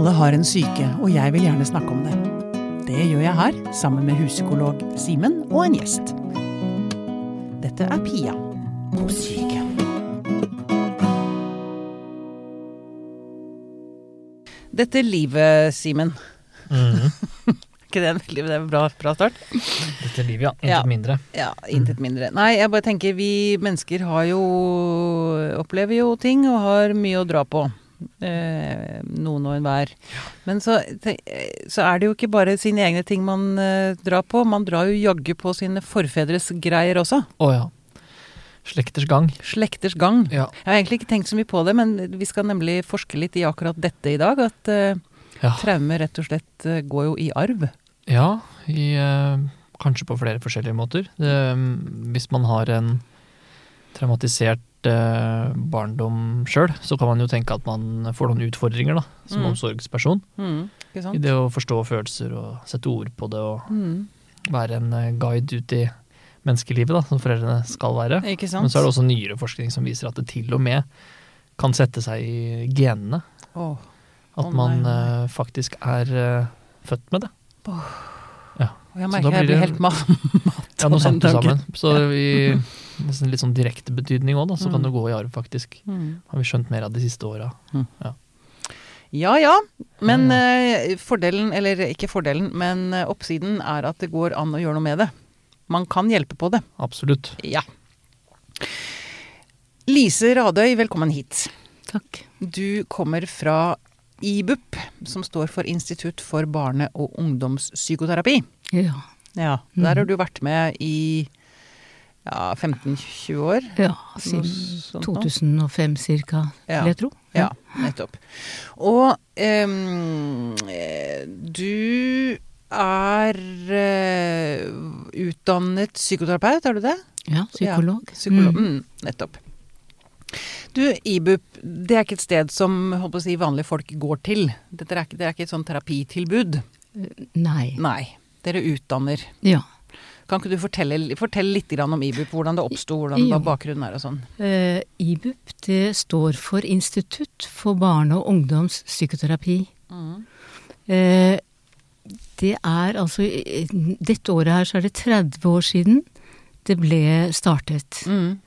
Alle har en syke, og jeg vil gjerne snakke om det. Det gjør jeg her, sammen med huspsykolog Simen og en gjest. Dette er Pia på syke. Dette livet, Simen. ikke det en veldig det er en bra, bra start? Dette livet, ja. Intet Ja. mindre. Ja, intet mindre. Nei, jeg bare tenker vi mennesker har jo Opplever jo ting og har mye å dra på. Eh, noen og enhver. Men så, så er det jo ikke bare sine egne ting man eh, drar på. Man drar jo jaggu på sine forfedres greier også. Å ja. Slekters gang. Slekters gang. Ja. Jeg har egentlig ikke tenkt så mye på det, men vi skal nemlig forske litt i akkurat dette i dag. At eh, Ja. traume rett og slett eh, går jo i arv. Ja, i, eh, kanskje på flere forskjellige måter. Det, hvis man har en traumatisert eh, barndom sjøl, så kan man jo tenke at man får noen utfordringer da, som Mm. omsorgsperson. Mm, I det å forstå følelser og sette ord på det og Mm, være en eh, guide ut i menneskelivet, da, som foreldrene skal være. Men så er det også nyere forskning som viser at det til og med kan sette seg i genene. Oh. At man nei, nei. eh, faktisk er eh, født med det. Og jeg merker jeg blir helt mat. Ja, nå satt du sammen. Så i nesten litt sånn direkte betydning òg, da, så kan Mm. det gå i arv, faktisk. Mm. Har vi skjønt mer av de siste åra. Ja ja, men Ja, eh, fordelen, eller ikke fordelen, men eh, oppsiden er at det går an å gjøre noe med det. Man kan hjelpe på det. Absolutt. Ja. Lise Radøy, velkommen hit. Takk. Du kommer fra IBUP, som står for Institutt for barne- og ungdomspsykoterapi. Ja. Ja, Der har du vært med i ja, 15-20 år. ja siden sånt 2005 cirka, Ja. vil jeg tro. Ja, nettopp. Og eh, du er uh, utdannet psykoterapeut, er du det? Ja, psykolog. Ja, psykolog. Mm. Mm, nettopp. Du, IBUP, det er ikke et sted som holdt på å si, vanlige folk går til. Dette er ikke, det er ikke et sånn terapitilbud. Nei. Nei. Dere utdanner. Ja. Kan ikke du fortelle, fortelle litt om IBUP, hvordan det oppsto, hvordan Jo. bakgrunnen er og sånn? Uh, IBUP det står for Institutt for barne- og ungdomspsykoterapi. Mm. Uh, det er altså eh, Dette året her så er det 30 år siden det ble startet. Mm.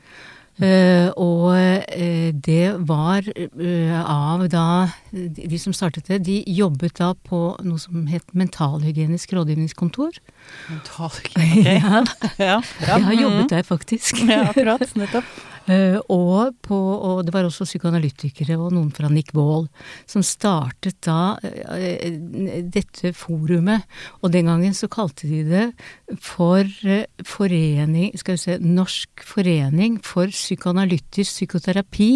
Eh, og eh, det var eh, av da De som startet det, de jobbet da på noe som het Mentalhygienisk rådgivningskontor. Mentalhygienisk, Ja, Ja, jeg har jobbet der, faktisk. Ja, akkurat. Nettopp. Eh, og, på, og det var også psykoanalytikere og noen fra Nick Wall som startet da eh, dette forumet. Og den gangen så kalte de det for eh, forening Skal vi se Norsk forening for psykoanalytisk psykoterapi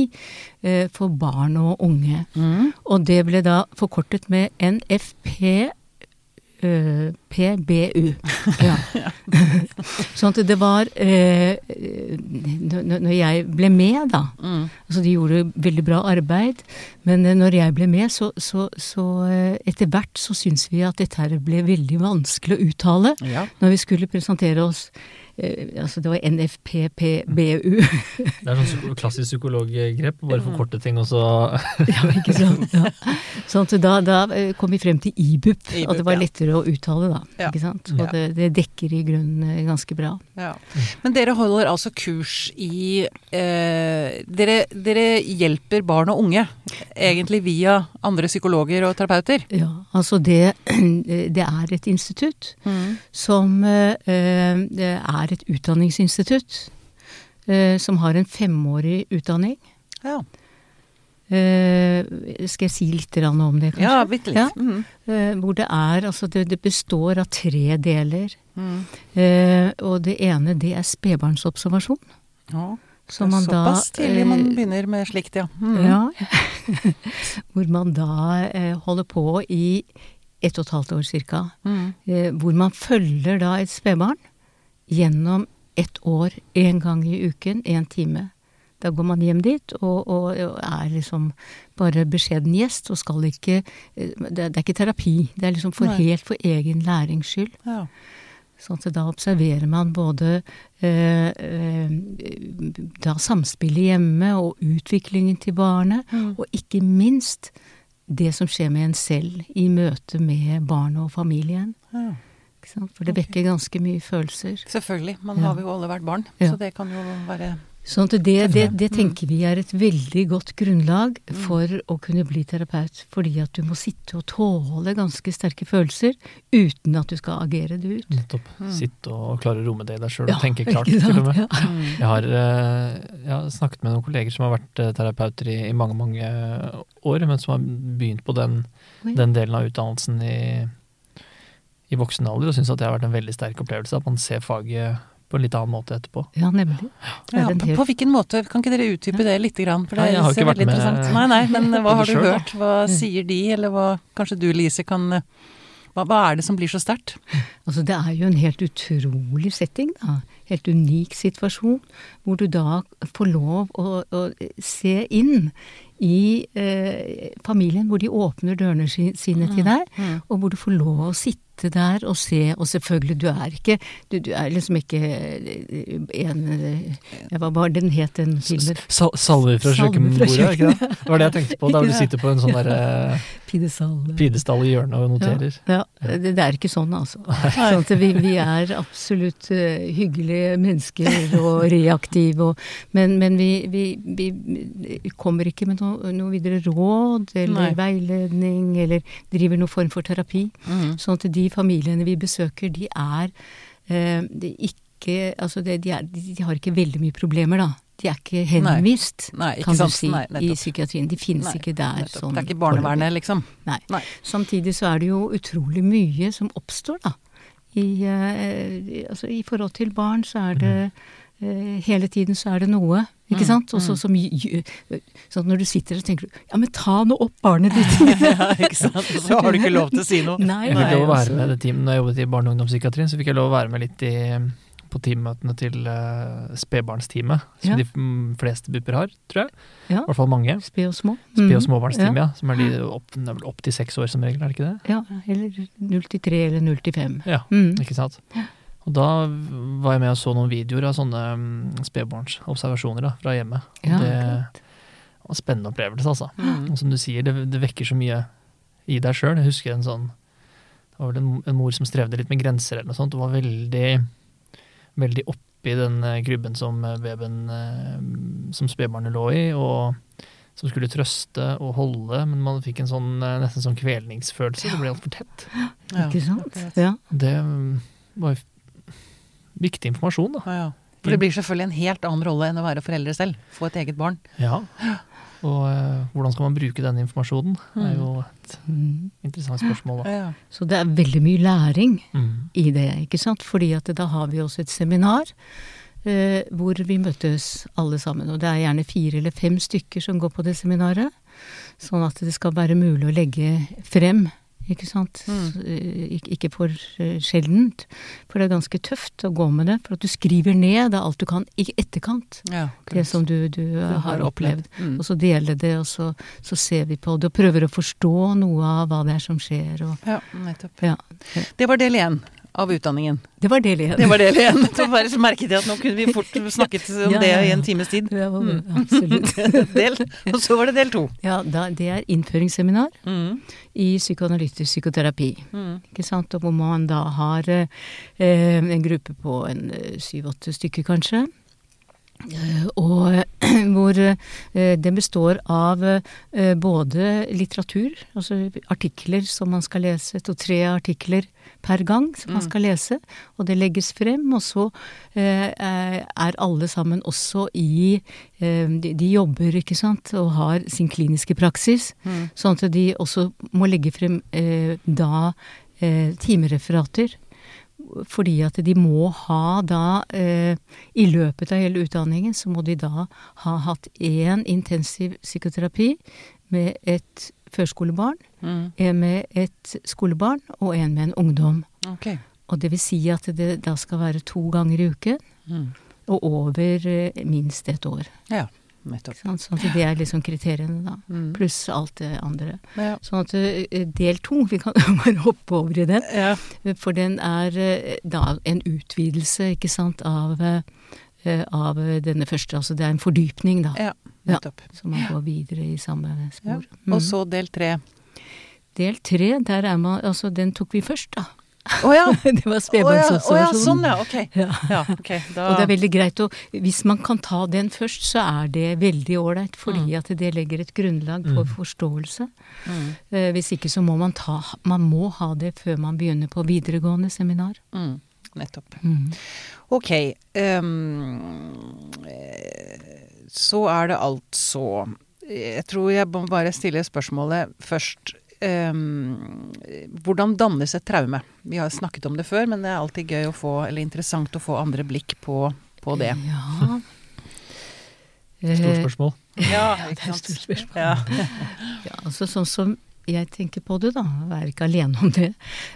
eh, for barn og unge. Mm. Og det ble da forkortet med NFP. Uh, PBU. Ja. sånn at det var uh, Når jeg ble med, da Mm. Altså de gjorde veldig bra arbeid, men når jeg ble med, så, så, så etter hvert så syntes vi at dette her ble veldig vanskelig å uttale Ja. når vi skulle presentere oss. Eh, altså det var NFPPBU. Det er sånn psyko- klassisk psykologgrep. Bare forkorte ting, og så ja, ikke sant. Ja. Sånn så da, da eh, kom vi frem til IBUP, IBUP, og det var ja. lettere å uttale da. Ja. Ikke sant? Og det, det dekker i grunnen eh, ganske bra. Ja. Men dere holder altså kurs i eh, dere, dere hjelper barn og unge, egentlig via andre psykologer og terapeuter? Ja, altså det, det er et institutt som eh, eh, er et utdanningsinstitutt. eh, som har en femårig utdanning. Ja, Eh, skal jeg si litt om det, kanskje? ja bitte litt. Ja. Mhm. Eh, hvor det er Altså, det, det består av tre deler. Mm. Eh, og det ene, det er spedbarnsobservasjon. Ja, Som man da Såpass tidlig man eh, begynner med slikt, ja. Mm. Ja. hvor man da eh, holder på i ett og et halvt år cirka. Mm. eh, hvor man følger da et spedbarn gjennom ett år, én gang i uken, én time. Da går man hjem dit og, og, og er liksom bare beskjeden gjest og skal ikke eh, Det, det er ikke terapi, det er liksom for Nei. helt for egen lærings skyld. ja. Sånn at da observerer man både eh, eh, da samspillet hjemme og utviklingen til barnet, Mm. og ikke minst det som skjer med en selv i møte med barnet og familien. Ja. Ikke sant? For det vekker ganske mye følelser. Selvfølgelig. Man Ja. har jo alle vært barn, Ja. så det kan jo være Sånn at det, det, det Mm. tenker vi er et veldig godt grunnlag for å kunne bli terapeut. Fordi at du må sitte og tåle ganske sterke følelser uten at du skal agere det ut. Nettopp. Sitte og klare å romme det i deg sjøl Ja, og tenke klart. sant? Til og med. Ja. Jeg, har, eh, jeg har snakket med noen kolleger som har vært eh, terapeuter i, i mange mange år, men som har begynt på den, den delen av utdannelsen i, i voksen alder, og syns at det har vært en veldig sterk opplevelse. At man ser faget på en litt annen måte etterpå. Ja, nemlig. Ja, på, på hvilken måte? Kan ikke dere utdype det litt? grann? For det Nei, jeg har ikke vært med interessant. Nei, nei, men hva har du selv, hørt? Hva sier de, eller hva Kanskje du, Lise, kan hva, hva er det som blir så sterkt? Altså, det er jo en helt utrolig setting, da. Helt unik situasjon, hvor du da får lov å, å se inn i eh, familien, hvor de åpner dørene sine til deg, Mm. og hvor du får lov å sitte der og se, og selvfølgelig, du er ikke Du, du er liksom ikke eh, en Jeg Hva var det den het, den filmen? Sal salver fra kjøkkenbordet, ikke det? Det var det jeg tenkte på, da du sitter på en sånn der eh, Pidestall. pidestall i hjørnet og noterer. Ja, det, det er ikke sånn, altså. Sånn at vi, vi er absolutt eh, hyggelige mennesker og reaktive, og, men, men vi, vi, vi, vi kommer ikke med noe, noe videre råd eller Nei. veiledning eller driver noen form for terapi. Mm. Sånn at de familiene vi besøker, de er, eh, de ikke Altså, de, er, de, de har ikke veldig mye problemer, da. De er ikke henvist, Nei, ikke kan sant. du si, Nei, i psykiatrien. De finnes Nei, ikke der Nettopp. sånn. Det er ikke barnevernet, liksom. Nei. Nei. Samtidig så er det jo utrolig mye som oppstår, da. I, eh, altså, i forhold til barn så er det eh, Hele tiden så er det noe, ikke Mm, sant? Også, mm. som Sånn når du sitter og tenker du Ja, men ta nå opp barnet ditt! ja, ikke sant. Så har du ikke lov til å si noe. Nei, Jeg fikk lov å være med det teamet når jeg jobbet i barne- og ungdomspsykiatrien, så fikk jeg lov å være med litt i, på teammøtene til uh, spedbarnsteamet, som Ja. de mm, fleste BUP-er har, tror jeg. Ja. I hvert fall mange. Sped og små. Sped- og Mm, småbarnsteamet, ja. Som er de opp, til seks år som regel, er det ikke det? Ja, eller 0 til 3 eller 0 til 5. Ja, Mm. ikke sant. Og da var jeg med og så noen videoer av sånne mm, spedbarnsobservasjoner fra hjemmet. Og Ja, det var en spennende opplevelse, altså. Mm. Og som du sier, det, det vekker så mye i deg sjøl. Jeg husker en sånn Det var vel en, en mor som strevde litt med grenser eller noe sånt, og var veldig veldig oppi den eh, grubben som eh, babyen eh, som spedbarnet lå i, og som skulle trøste og holde, men man fikk en sånn eh, nesten sånn kvelningsfølelse. Det ble altfor tett. Ja, Ikke sant? Ja. Det mm, var jo viktig informasjon, da. Ja, ja. For det blir selvfølgelig en helt annen rolle enn å være foreldre selv. Få et eget barn. Ja. Og uh, hvordan skal man bruke den informasjonen, er jo et Mm. interessant spørsmål, da. Ja. Så det er veldig mye læring Mm. i det, ikke sant? Fordi at da har vi også et seminar Uh, hvor vi møtes alle sammen. Og det er gjerne fire eller fem stykker som går på det seminaret. Sånn at det skal være mulig å legge frem, ikke sant. Mm. Eh, ikke, for eh, sjeldent. For det er ganske tøft å gå med det. For at du skriver ned det er alt du kan i etterkant. Ja, Det som du, du, du har opplevd. Mm. Og så dele det, og så, så ser vi på det og prøver å forstå noe av hva det er som skjer. Og, Ja, nettopp. ja. Det var del én av utdanningen. Det var del én. Det var del én. Så bare så merket jeg at nå kunne vi fort snakket om Ja, det ja, i en times tid. Det Mm. Absolutt. Del, og så var det del to. Ja, da, det er innføringsseminar Mm. i psykoanalytisk psykoterapi. Mm. Ikke sant? Og hvor man da har eh, en gruppe på en eh, syv-åtte stykker, kanskje. Eh, og hvor det består av eh, både litteratur, altså artikler som man skal lese, to-tre artikler per gang som man Mm. skal lese, og det legges frem. Og så eh, er alle sammen også i eh, de, jobber, ikke sant, og har sin kliniske praksis. Mm. Sånn at de også må legge frem eh, da eh, timereferater. Fordi at de må ha da eh, I løpet av hele utdanningen så må de da ha hatt én intensiv psykoterapi med et førskolebarn, Mm. en med et skolebarn og en med en ungdom. Ok. Og det vil si at det da skal være to ganger i uken Mm. og over eh, minst et år. Ja, nettopp. Sånn. Sånn det er liksom kriteriene, da. Mm. Pluss alt det andre. Ja. Sånn at eh, del to, vi kan bare hoppe over i den, Ja. for den er eh, da en utvidelse, ikke sant, av, eh, av denne første. Altså det er en fordypning, da. ja, Ja. Så man går videre i samme spor. Mm. Og så del tre. Del tre, der er man Altså, den tok vi først, da. Å ja. det var spedbarnsobservasjonen. å ja, sånn ja. Ok. Ja. Ja, ok. Da, Og det er veldig greit å Hvis man kan ta den først, så er det veldig ålreit, fordi Mm. at det legger et grunnlag for Mm. forståelse. mm, Eh, hvis ikke så må man ta Man må ha det før man begynner på videregående seminar. mm, nettopp. Mm. Ok. ehm, eh, så er det altså Jeg tror jeg må bare stille spørsmålet først. Ehm, hvordan dannes et traume? Vi har snakket om det før, men det er alltid gøy å få, eller interessant å få andre blikk på, på det. Ja. Stort Eh, spørsmål. Ja, det er et stort spørsmål. Ja. Ja, altså sånn som jeg tenker på det, da, jeg er ikke alene om det,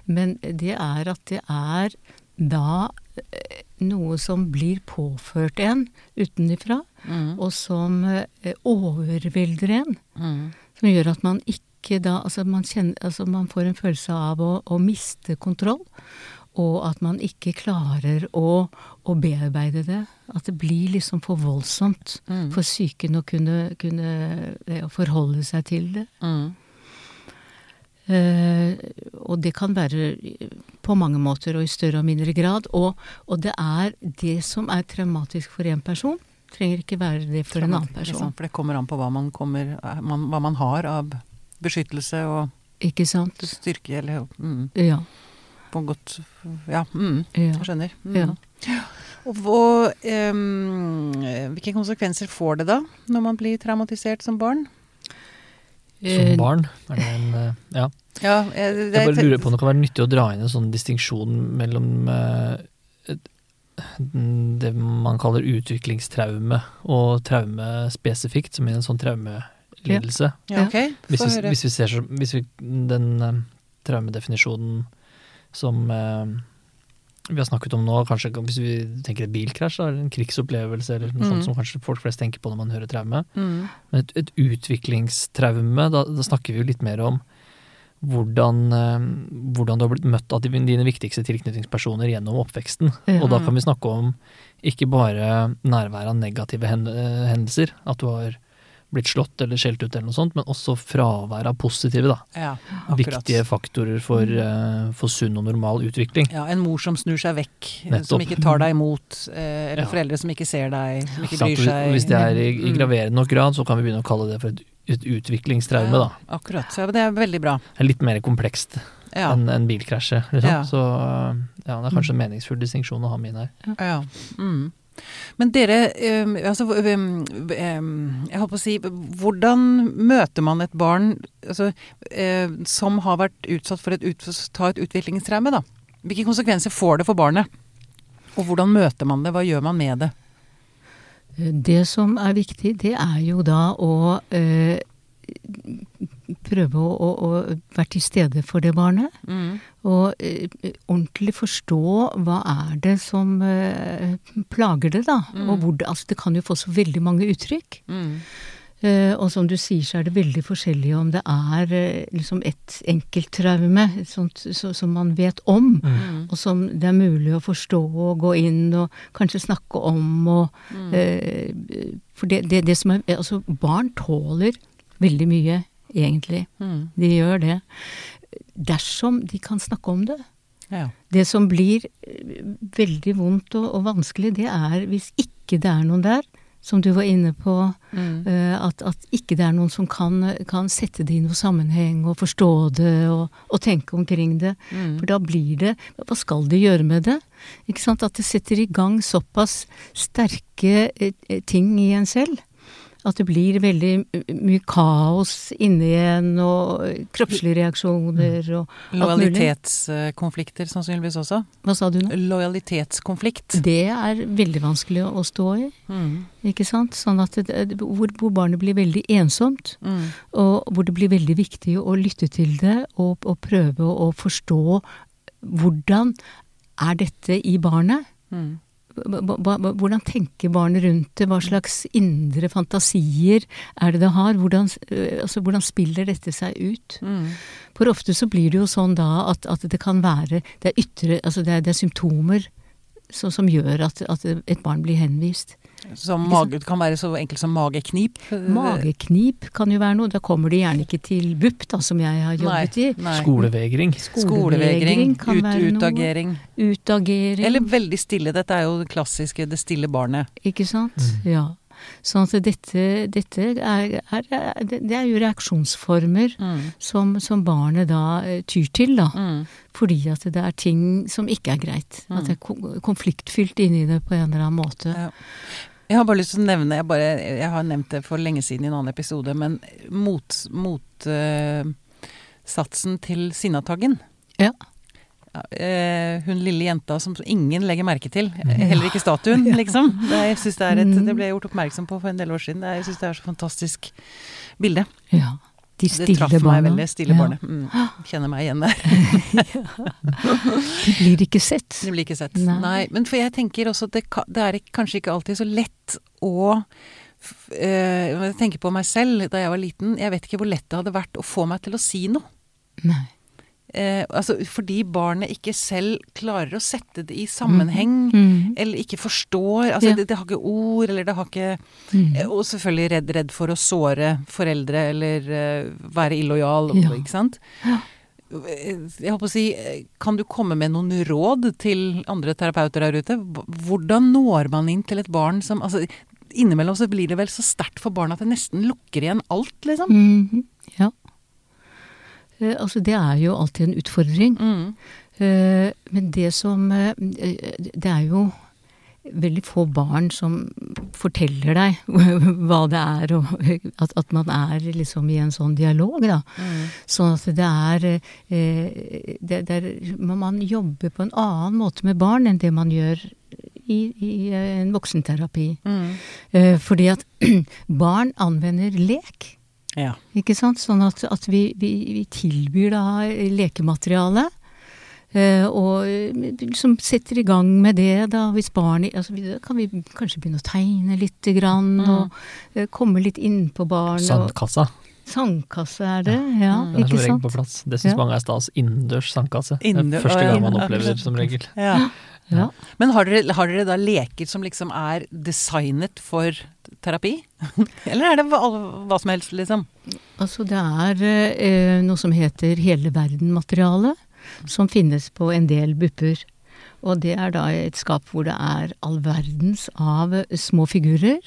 men det er at det er da eh, noe som blir påført en utenifra, Mm, og som eh, overvelder en. mm, Som gjør at man ikke da Altså man, kjenner, altså man får en følelse av å, å miste kontroll. Og at man ikke klarer å, å bearbeide det. At det blir liksom for voldsomt mm, for psyken å kunne, kunne eh, forholde seg til det. mm, Uh, og det kan være på mange måter og i større og mindre grad. Og, og det er det som er traumatisk for én person, trenger ikke være det for en annen person. Liksom, For det kommer an på hva man, kommer, man, hva man har av beskyttelse og Ikke sant? styrke, eller mm, Ja. på godt Ja, mm, ja. jeg skjønner. Mm. Ja. Og hva, um, hvilke konsekvenser får det da, når man blir traumatisert som barn? Eh, Som barn er det en eh, Ja. Ja, jeg, det, Jeg bare lurer på om det kan være nyttig å dra inn en sånn distinksjon mellom uh, det man kaller utviklingstraume og traume spesifikt, som i en sånn traumelidelse. Ja, okay. Hvis, vi, hvis vi ser så, hvis vi, den uh, traumedefinisjonen som uh, vi har snakket om nå, kanskje hvis vi tenker et bilkrasj, da, eller en krigsopplevelse, eller noe Mm. sånt som kanskje folk flest tenker på når man hører traume. Mm, Men et, et utviklingstraume, da, da snakker vi jo litt mer om hvordan, eh, hvordan du har blitt møtt av dine viktigste tilknytningspersoner gjennom oppveksten. Ja. Og da kan vi snakke om ikke bare nærværet av negative hendelser, at du har blitt slått eller skjelt ut eller noe sånt, men også fravær av positive, da. ja. Viktige faktorer for, uh, for sunn og normal utvikling. Ja, en mor som snur seg vekk, eh, Nettopp. som ikke tar deg imot, uh, eller Ja. foreldre som ikke ser deg, som ikke bryr seg. Hvis det er i, i Mm. graverende nok grad, så kan vi begynne å kalle det for et, et utviklingstraume, da. Ja, akkurat. Så det er veldig bra. Det er litt mer komplekst enn en bilkrasje, liksom. Så ja, det er kanskje en meningsfull distinksjon å ha med inn her. ja. Mm. Men dere, eh, altså eh, eh, Jeg holdt på å si Hvordan møter man et barn altså, eh, som har vært utsatt for et, ta et utviklingstraume, da? Hvilke konsekvenser får det for barnet? Og hvordan møter man det? Hva gjør man med det? Det som er viktig, det er jo da å eh, prøve å, å, å være til stede for det barnet. Mm. Og eh, ordentlig forstå hva er det som eh, plager det, da. Mm. Og hvor det, altså det kan jo få så veldig mange uttrykk. Mm. Eh, og som du sier, så er det veldig forskjellig om det er eh, liksom et enkelttraume sånt, så, som man vet om. Mm. Og som det er mulig å forstå og gå inn og kanskje snakke om og Mm. eh, For det, det, det som er Altså, barn tåler veldig mye, egentlig. Mm. De gjør det. Dersom de kan snakke om det. Ja. Det som blir eh, veldig vondt og, og vanskelig, det er hvis ikke det er noen der, som du var inne på, Mm. eh, at, at ikke det er noen som kan, kan sette det i noen sammenheng og forstå det og, og tenke omkring det. Mm. For da blir det Hva skal de gjøre med det? Ikke sant? At det setter i gang såpass sterke eh, ting i en selv. At det blir veldig mye kaos inne igjen, og kroppslige reaksjoner og alt mulig. Lojalitetskonflikter sannsynligvis også. Hva sa du nå? Lojalitetskonflikt. Det er veldig vanskelig å stå i, Mm. ikke sant? Sånn at det, det- hvor, hvor barnet blir veldig ensomt, Mm. og hvor det blir veldig viktig å lytte til det og, og prøve å, å forstå hvordan er dette i barnet? Mm. Hvordan tenker barnet rundt det? Hva slags indre fantasier er det det har? Hvordan, øh, altså, hvordan spiller dette seg ut? Mm. For ofte så blir det jo sånn da at, at det kan være Det er ytre Altså det er, det er symptomer så, som gjør at, at et barn blir henvist. Som mage, kan være så enkelt som mageknip. Mageknip kan jo være noe. Da kommer de gjerne ikke til BUP, da, som jeg har jobbet i. Nei. Skolevegring. Skolevegring, kan ut, være noe. utagering. Utagering. Eller veldig stille. Dette er jo det klassiske 'det stille barnet'. Ikke sant? Mm. Ja. Sånn at dette, dette er, er, det er jo reaksjonsformer som, som barnet da eh, tyr til, da. Mm. Fordi at det er ting som ikke er greit. At det er ko- konfliktfylt inni det på en eller annen måte. Ja. Jeg har bare lyst til å nevne, jeg, bare, jeg har nevnt det for lenge siden i en annen episode, men motsatsen mot uh, til Sinnataggen. Ja. Ja, eh, hun lille jenta som ingen legger merke til. Heller ikke statuen, liksom. Det, jeg synes det, er et, Mm. det ble jeg gjort oppmerksom på for en del år siden. Jeg syns det er så fantastisk bilde. Ja. De Det stille traff meg veldig. Stille Ja. barnet. Mm. Kjenner meg igjen der. De blir ikke sett. Det blir ikke sett. Nei. Nei. men for jeg tenker også at det, det er kanskje ikke alltid så lett å eh, Jeg tenker på meg selv da jeg var liten. Jeg vet ikke hvor lett det hadde vært å få meg til å si noe. Nei. Eh, altså, fordi barnet ikke selv klarer å sette det i sammenheng. Mm. Eller ikke forstår. Altså, Ja. det, det har ikke ord, eller det har ikke Mm. eh, Og selvfølgelig redd, redd for å såre foreldre eller eh, være illojal, Ja. ikke sant. Ja. Eh, Jeg håper å si, eh, kan du komme med noen råd til andre terapeuter der ute? Hvordan når man inn til et barn som altså, Innimellom så blir det vel så sterkt for barn at det nesten lukker igjen alt, liksom. Mhm. Ja. Eh, altså, det er jo alltid en utfordring. Mm. Eh, men det som eh, Det er jo veldig få barn som forteller deg hva det er, og at, at man er liksom i en sånn dialog, da. Mm. Sånn at det er, eh, det, det er Man jobber på en annen måte med barn enn det man gjør i, i en voksenterapi. Mm. Eh, fordi at barn anvender lek. Ja. Ikke sant? Sånn at, at vi, vi, vi tilbyr da lekemateriale. eh, og liksom setter i gang med det, da, hvis barnet altså, kan vi kanskje begynne å tegne lite grann, Mm. og eh, komme litt innpå barnet. Sandkassa. sandkasse er det, ja. Mm. det er som regel på plass. Det syns Ja. mange er stas. Innendørs sandkasse. Det er første gang man opplever opplever som regel. ja. Ja. Men har dere, har dere da leker som liksom er designet for terapi? Eller er det hva, hva som helst, liksom? Altså det er eh, noe som heter Hele verden-materiale, som finnes på en del bupper. Og det er da et skap hvor det er all verdens av små figurer,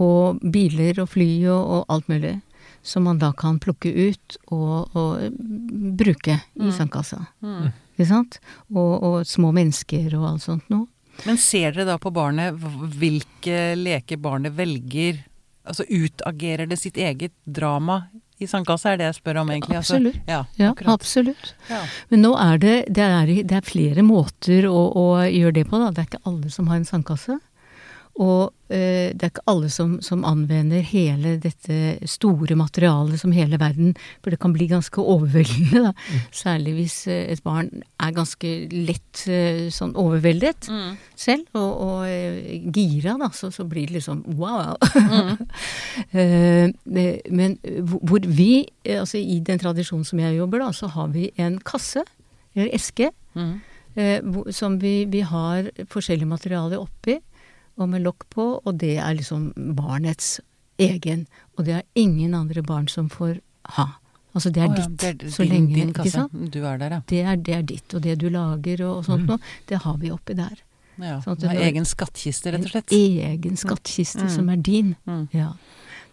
og biler og fly og, og alt mulig. Som man da kan plukke ut og, og bruke i sandkassa. Mm. Ikke sant? Og, og små mennesker og alt sånt noe. Men ser dere da på barnet hvilke leker barnet velger? Altså utagerer det sitt eget drama i sandkassa, er det jeg spør om egentlig? Altså, Absolutt. ja, Ja, absolutt. Ja. Men nå er det, det er, det er flere måter å, å gjøre det på, da. Det er ikke alle som har en sandkasse. Og eh, det er ikke alle som, som anvender hele dette store materialet som hele verden For det kan bli ganske overveldende, da. Særlig hvis eh, et barn er ganske lett eh, sånn overveldet Mm. selv, og, og eh, gira, da, så, så blir det liksom wow. Mm. eh, men hvor vi, altså i den tradisjonen som jeg jobber, da, så har vi en kasse, eller eske, Mm. eh, hvor- som vi, vi har forskjellige materialer oppi, og med lokk på, og det er liksom barnets egen. Og det er ingen andre barn som får ha. Altså det er oh, ja, ditt, det er så lenge, din kasse. sant? Du er der, ja. Det er, det er ditt, og det du lager og, og sånt Mm. noe, det har vi oppi der. ja. Sånn Du har egen skattkiste, rett og slett. En egen skattkiste Mm. som er din. Mm. Ja.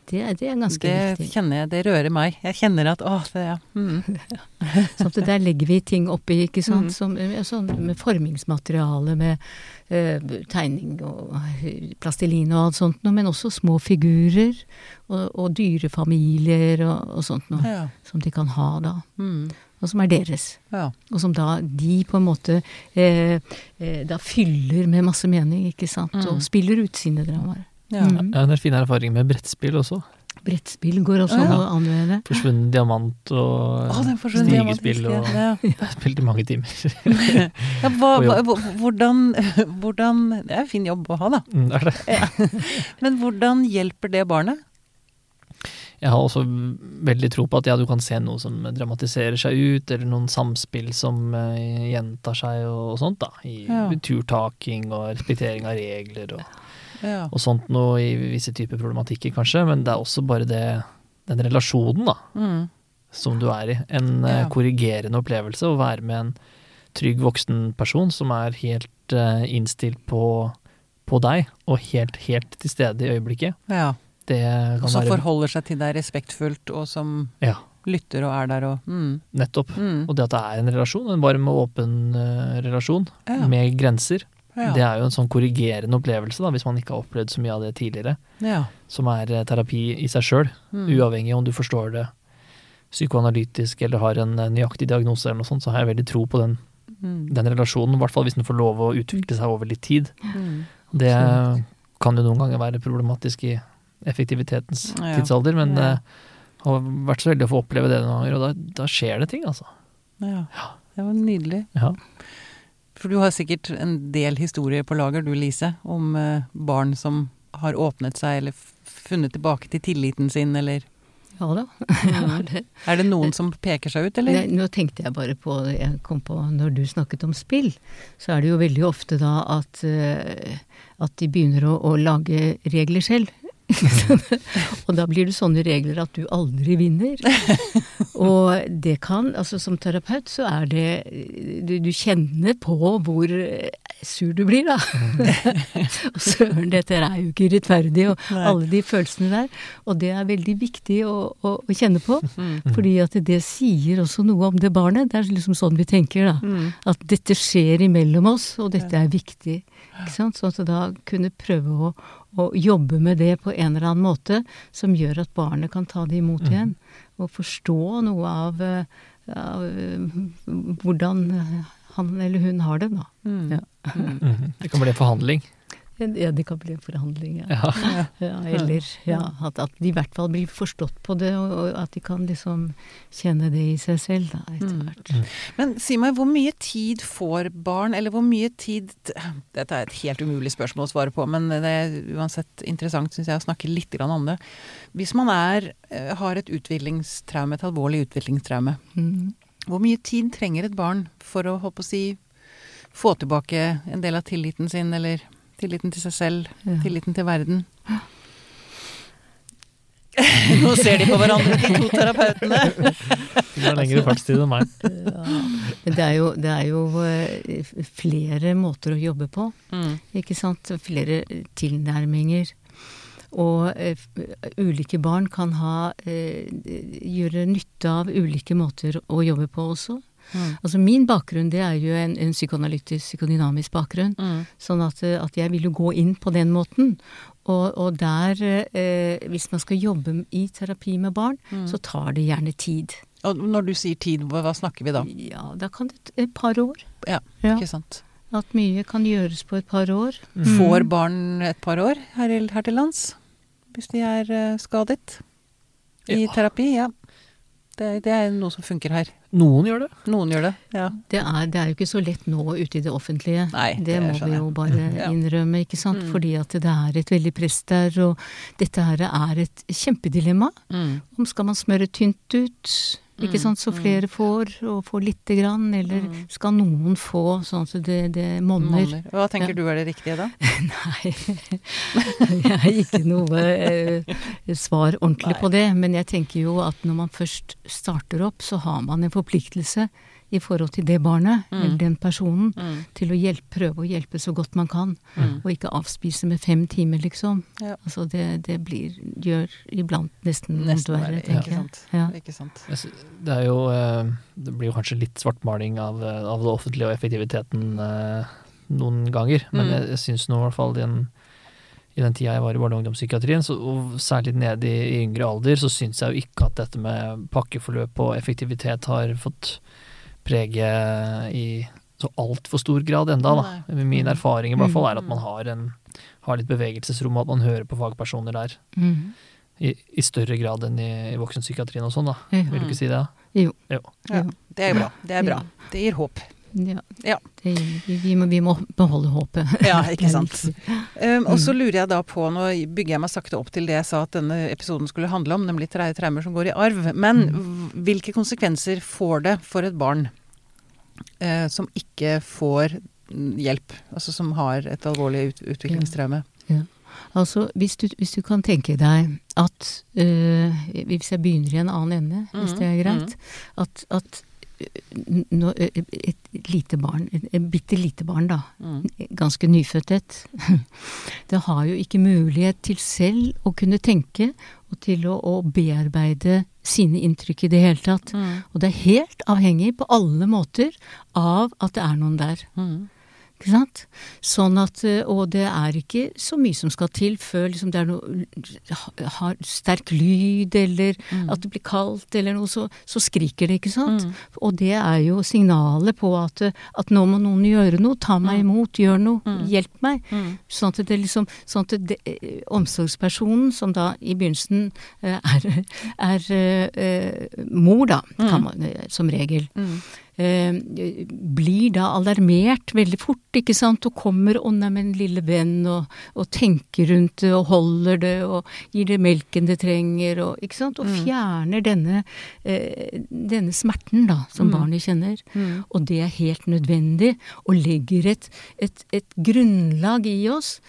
Det, det er ganske Det viktig. kjenner jeg, det rører meg. Jeg kjenner at åh, det er mm. Sånn at der legger vi ting oppi, ikke sant. Mm. Som, sånn med formingsmateriale, med uh, tegning og eh, plastelin og alt sånt noe, men også små figurer og, og dyrefamilier og, og sånt noe. Ja. Som de kan ha da. Mm. Og som er deres. ja. Og som da de på en måte eh, eh, da fyller med masse mening, ikke sant. Mm. Og spiller ut sine dramaer. Ja. Mm. Jeg har en fin erfaring med brettspill også. Brettspill går også ja. an å anvende. Forsvunnen diamant og oh, forsvunnet stigespill og jeg. Ja. Jeg har spilt i mange timer. Ja, hva, hva, hvordan, hvordan Det er en fin jobb å ha, da. Mm, det er det. Men hvordan hjelper det barnet? Jeg har også veldig tro på at ja, du kan se noe som dramatiserer seg ut, eller noen samspill som eh, gjentar seg og, og sånt, da. I Ja. turtaking og respektering av regler og Ja. og sånt noe i visse typer problematikker, kanskje. Men det er også bare det, den relasjonen, da, Mm. som du er i. En eh, Ja. korrigerende opplevelse å være med en trygg voksen person som er helt uh, innstilt på, på deg, og helt, helt til stede i øyeblikket. ja. Det Og kan som være forholder seg til deg respektfullt, og som Ja, lytter og er der og mm. nettopp. Mm. Og det at det er en relasjon, en varm og åpen uh, relasjon, Ja. med grenser, Ja. det er jo en sånn korrigerende opplevelse, da, hvis man ikke har opplevd så mye av det tidligere. ja. Som er eh, terapi i seg sjøl, Mm. uavhengig om du forstår det psykoanalytisk eller har en eh, nøyaktig diagnose eller noe sånt, så har jeg veldig tro på den, Mm. den relasjonen, i hvert fall hvis den får lov å utvikle seg over litt tid. Mm. Det Absolutt. kan jo noen ganger være problematisk i effektivitetens Ja. tidsalder, men Ja. eh, har vært så heldig å få oppleve det noen ganger, og da, da skjer det ting, altså. Ja. Det var nydelig. Ja. For du har sikkert en del historier på lager, du Lise, om eh, barn som har åpnet seg eller funnet tilbake til tilliten sin, eller Ja da. Det- Er det noen som peker seg ut, eller? Nei, nå tenkte jeg bare på Jeg kom på når du snakket om spill, så er det jo veldig ofte da at, eh, at de begynner å, å lage regler selv. og da blir det sånne regler at du aldri vinner. Og det kan, altså som terapeut så er det Du, du kjenner på hvor eh, sur du blir, da. og søren, dette er jo ikke rettferdig, og Nei. alle de følelsene der. Og det er veldig viktig å, å, å kjenne på. Mm. Fordi at det sier også noe om det barnet. Det er liksom sånn vi tenker, da. Mm. At dette skjer imellom oss, og dette er viktig. Ikke sant? Sånn at da kunne prøve å, å jobbe med det på en eller annen måte som gjør at barnet kan ta det imot igjen. Og forstå noe av, eh, av eh, hvordan han eller hun har det, da. Mm. Ja. Mm. Det kan bli en forhandling. Ja, det kan bli en forhandling, ja. Ja. ja eller ja, at, at de i hvert fall blir forstått på det, og, og at de kan liksom kjenne det i seg selv, da, etter Mm. Men si meg, hvor mye tid får barn, eller hvor mye tid Dette er et helt umulig spørsmål å svare på, men det er uansett interessant, syns jeg, å snakke litt grann om det. Hvis man er, eh, har et utviklingstraume, et alvorlig utviklingstraume, Mm. hvor mye tid trenger et barn for å, holdt på å si, få tilbake en del av tilliten sin, eller tilliten til seg selv, Ja. tilliten til verden? Nå ser de på hverandre, de to terapeutene. Du har lengre fartstid enn meg. Ja. Men det er jo, det er jo eh, flere måter å jobbe på, Mm. ikke sant? Flere tilnærminger. Og uh, ulike barn kan ha uh, gjøre nytte av ulike måter å jobbe på også. Mm. Altså min bakgrunn det er jo en, en psykoanalytisk, psykodynamisk bakgrunn. Mm. Sånn at, eh, at jeg vil jo gå inn på den måten. Og, og der, eh, hvis man skal jobbe i terapi med barn, Mm. så tar det gjerne tid. Og når du sier tid, hva, snakker vi da? Ja, da kan det et par år. Ja, Ja. ikke sant. At mye kan gjøres på et par år. Får barn et par år her, her til lands? Hvis de er eh, skadet? I Ja. terapi? Ja. Det, det er noe som funker her. Noen gjør det. Noen gjør det. Ja. Det er, det er jo ikke så lett nå ute i det offentlige. Nei, det, det må vi jo bare innrømme, ikke sant. Mm. Fordi at det er et veldig press der, og dette her er et kjempedilemma. Mm. Om skal man smøre tynt ut, ikke sant, så mm. flere får, og får lite grann, eller Mm. skal noen få sånn at det, det monner? Monner. Hva tenker Ja. du er det riktige da? Nei, jeg har ikke noe eh, svar ordentlig Nei. på det. Men jeg tenker jo at når man først starter opp, så har man en forpliktelse i forhold til det barnet, Mm. eller den personen, Mm. til å hjelpe, prøve å hjelpe så godt man kan. Mm. Og ikke avspise med fem timer, liksom. Ja. Altså det, det blir, gjør iblant nesten vondt verre, tenker ja. jeg. Ja. Ikke sant. Ja. Det er jo eh, Det blir jo kanskje litt svartmaling av, eh, av det offentlige og effektiviteten eh, noen ganger, men Mm. jeg, jeg syns nå i hvert fall i den, i den tida jeg var i barne- og ungdomspsykiatrien, så, og særlig nede i, i yngre alder, så syns jeg jo ikke at dette med pakkeforløp og effektivitet har fått prege i så altfor stor grad enda, da. Min erfaring i hvert fall er at man har, en, har litt bevegelsesrom, og at man hører på fagpersoner der. Mhm. I, I større grad enn i, i voksenpsykiatrien og sånn, da. Vil du ikke si det? da? Jo. Jo. Ja. Det er bra. Det er bra. Det gir håp. Ja. Ja. Det, vi, vi, må, vi må beholde håpet. Ja, ikke sant. Um, og så lurer jeg da på, nå bygger jeg meg sakte opp til det jeg sa at denne episoden skulle handle om, nemlig tre- traumer som går i arv. Men v- hvilke konsekvenser får det for et barn uh, som ikke får mm, hjelp? Altså som har et alvorlig ut utviklingstraume? Altså, hvis du, hvis du kan tenke deg at øh, Hvis jeg begynner i en annen ende, hvis det er greit. At, at øh, et lite barn, et, bitte lite barn, da. Ganske nyfødt et. Det har jo ikke mulighet til selv å kunne tenke og til å, å bearbeide sine inntrykk i det hele tatt. Og det er helt avhengig på alle måter av at det er noen der. Ikke sant? Sånn at, eh, og det er ikke så mye som skal til før liksom det er noe har sterk lyd, eller at det blir kaldt, eller noe, så, så skriker det, ikke sant? Og det er jo signalet på at, at nå må noen gjøre noe, ta meg imot, gjør noe, hjelp meg. Sånn at det liksom, sånn at det, eh, omsorgspersonen, som da i begynnelsen er, er, er eh, mor, da, man, eh, som regel. Eh, blir da alarmert veldig fort, ikke sant, og kommer 'å neimen, lille venn', og, og tenker rundt det, og holder det, og gir det melken det trenger, og ikke sant, og fjerner denne, eh, denne smerten da, som barnet kjenner. Og det er helt nødvendig, og legger et, et, et grunnlag i oss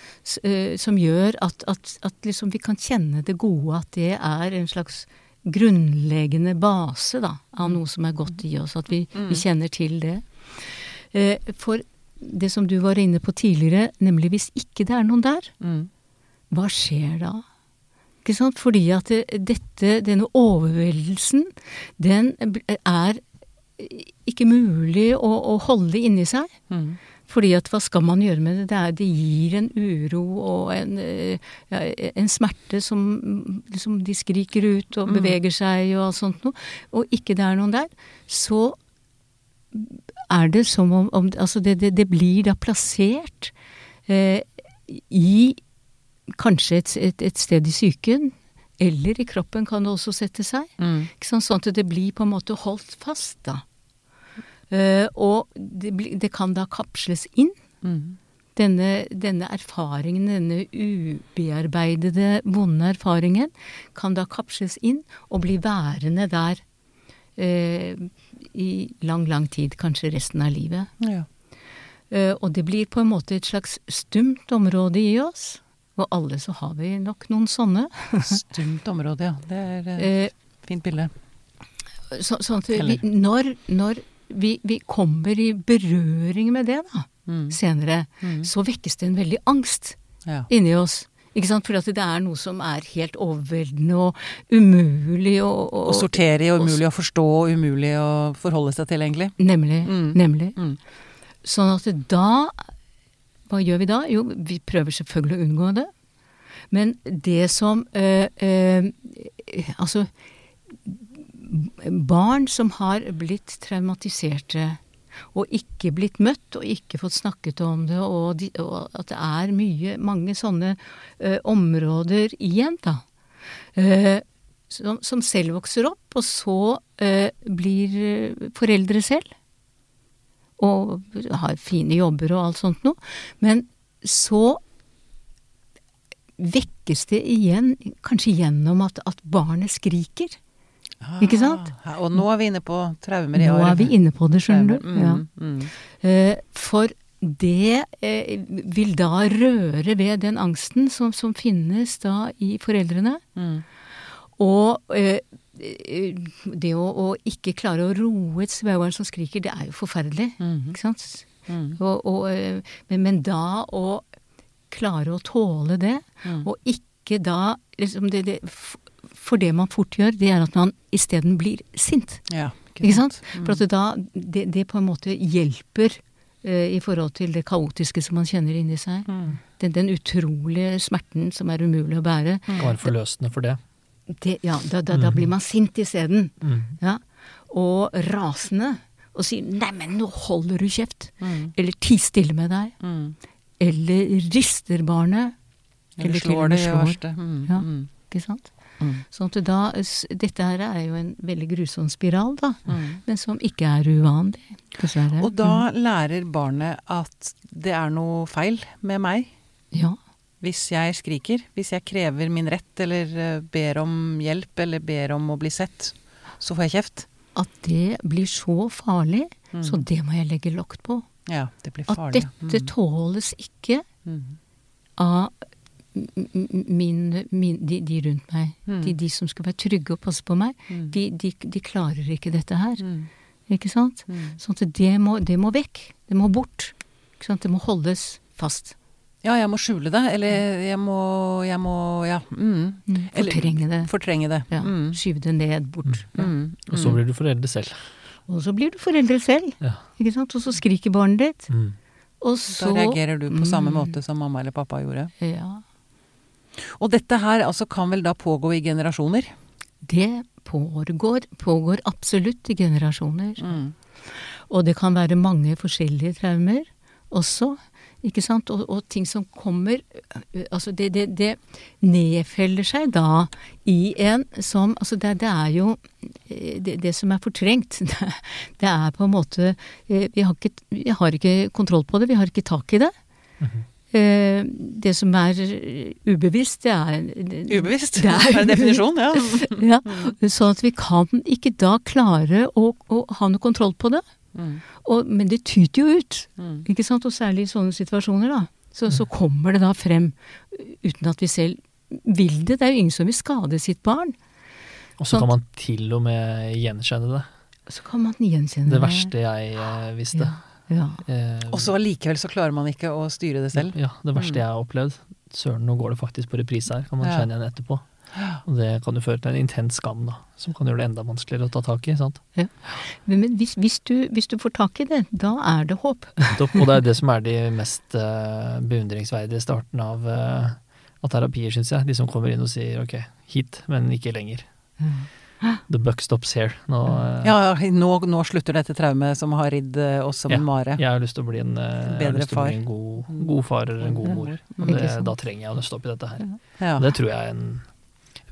eh, som gjør at, at, at liksom vi kan kjenne det gode, at det er en slags grunnleggende base da, av noe som er godt i oss, at vi, vi kjenner til det. Eh, For det som du var inne på tidligere, nemlig hvis ikke det er noen der, hva skjer da? Ikke sant? Fordi at dette, denne overveldelsen, den er ikke mulig å, å holde inni seg. Fordi at hva skal man gjøre med det? Det, er, det gir en uro og en, eh, ja, en smerte som liksom de skriker ut og beveger seg og alt sånt noe. Og ikke det er noen der. Så er det som om, om Altså det, det, det blir da plassert eh, i kanskje et, et, et sted i psyken, eller i kroppen kan det også sette seg. Sant? Sånn at det blir på en måte holdt fast, da. Eh, og det, det kan da kapsles inn. Denne, denne erfaringen, denne ubearbeidede, vonde erfaringen, kan da kapsles inn og bli værende der uh, i lang, lang tid, kanskje resten av livet. Ja. Uh, og det blir på en måte et slags stumt område i oss. Og alle så har vi nok noen sånne. Stumt område, ja. Det er et fint bilde. så, sånn at vi, når, når vi, vi kommer i berøring med det da, Mm. senere, så vekkes det en veldig angst Ja. inni oss. Ikke sant? For at det er noe som er helt overveldende og umulig å Å sortere i, og umulig å forstå, og umulig å forholde seg til, egentlig. Nemlig. Mm. Nemlig. Mm. Sånn at da Hva gjør vi da? Jo, vi prøver selvfølgelig å unngå det. Men det som øh, øh, Altså Barn som har blitt traumatiserte og ikke blitt møtt og ikke fått snakket om det, og, de, og at det er mye, mange sånne uh, områder igjen, da. Uh, som, som selv vokser opp, og så uh, blir foreldre selv. Og har fine jobber og alt sånt noe. Men så vekkes det igjen, kanskje gjennom at, at barnet skriker. Ikke sant? Ah, og nå er vi inne på traumer i Nå arv. er vi inne på det, skjønner du. Traumer. Ja. Mm, mm. Eh, For det eh, vil da røre ved den angsten som, som finnes da i foreldrene. Mm. Og eh, det å, å ikke klare å roe et spedbarn som skriker, det er jo forferdelig. Mhm. Ikke sant? Mm. Og, og, men, men da å klare å tåle det, Mm. og ikke da liksom det, det, For det man fort gjør, det er at man isteden blir sint. Ja, Ikke sant? Mm. For at det, da, det, det på en måte hjelper uh, i forhold til det kaotiske som man kjenner inni seg. Mm. Den, den utrolige smerten som er umulig å bære. Kan være forløsende for det. Det, ja, da, da, da blir man sint isteden. Mm. Ja. Og rasende. Og sier 'neimen, nå holder du kjeft'. Mm. Eller 'ti stille med deg'. Mm. Eller rister barnet. Eller eller slår det i verste. Mm. Ja. Mm. Ikke sant? Mm. Sånn at da, dette her er jo en veldig grusom spiral, da. Mm. Men som ikke er uvanlig, dessverre. Og da lærer barnet at det er noe feil med meg Mm. Ja. hvis jeg skriker, hvis jeg krever min rett eller eh, ber om hjelp eller ber om å bli sett, så får jeg kjeft. At det blir så farlig, Mm. så det må jeg legge lokk på. Ja, det blir farlig. At dette tåles ikke Mm. av min, min, de, de rundt meg, Mm. de, de som skal være trygge og passe på meg, Mm. de, de, de klarer ikke dette her. Mm. Ikke sant? Mm. Sånn at det må, det må vekk. Det må bort. Ikke sant? Det må holdes fast. Ja, jeg må skjule det, eller jeg må, jeg må ja. Mm. Mm. Fortrenge det. Fortrenge det. Ja. Mm. Skyve det ned, bort. Ja. Mm. Og så blir du foreldre selv. Og så blir du foreldre selv. Ja. Ikke sant? Og så skriker barnet ditt. Mm. Og Da så reagerer du på samme Mm. måte som mamma eller pappa gjorde. Ja. Og dette her altså kan vel da pågå i generasjoner? Det pågår, pågår absolutt i generasjoner. Mm. Og det kan være mange forskjellige traumer også. Ikke sant? Og, og ting som kommer Altså, det, det, det nedfeller seg da i en som Altså, det, det er jo det, det som er fortrengt. Det, det er på en måte vi har, ikke, vi har ikke kontroll på det. Vi har ikke tak i det. Eh, Det som er ubevisst, det er Ubevisst? Det er er definisjon, ja. Ja, sånn at vi kan ikke da klare å, å ha noe kontroll på det. Mm. Og, men det tyter jo ut, Mm. ikke sant? Og særlig i sånne situasjoner, da. Så, så kommer det da frem uten at vi selv vil det. Det er jo ingen som vil skade sitt barn. Og så Sånn. kan man til og med gjenkjenne det. Så kan man gjenkjenne Det verste jeg eh, visste. Ja. Eh, Og så allikevel så klarer man ikke å styre det selv. Ja, det verste Mm. jeg har opplevd. Søren, nå går det faktisk på reprise her, kan man Ja. kjenne igjen etterpå. Og det kan jo føre til en intens skam, da, som kan gjøre det enda vanskeligere å ta tak i. sant? Men, men hvis, hvis, du, hvis du får tak i det, da er det håp. Nettopp. Og det er det som er de mest uh, beundringsverdige starten av, uh, av terapier, syns jeg. De som kommer inn og sier ok, hit, men ikke lenger. The buck stops here. Nå, eh, Ja, nå, nå slutter dette traumet som har ridd eh, oss som Ja. en mare. Jeg har lyst til å bli en, eh, jeg har Bedre lyst til å bli far. en god, god far eller en god mor. Og det, da trenger jeg å nøste opp i dette her. Ja. Det tror jeg er en,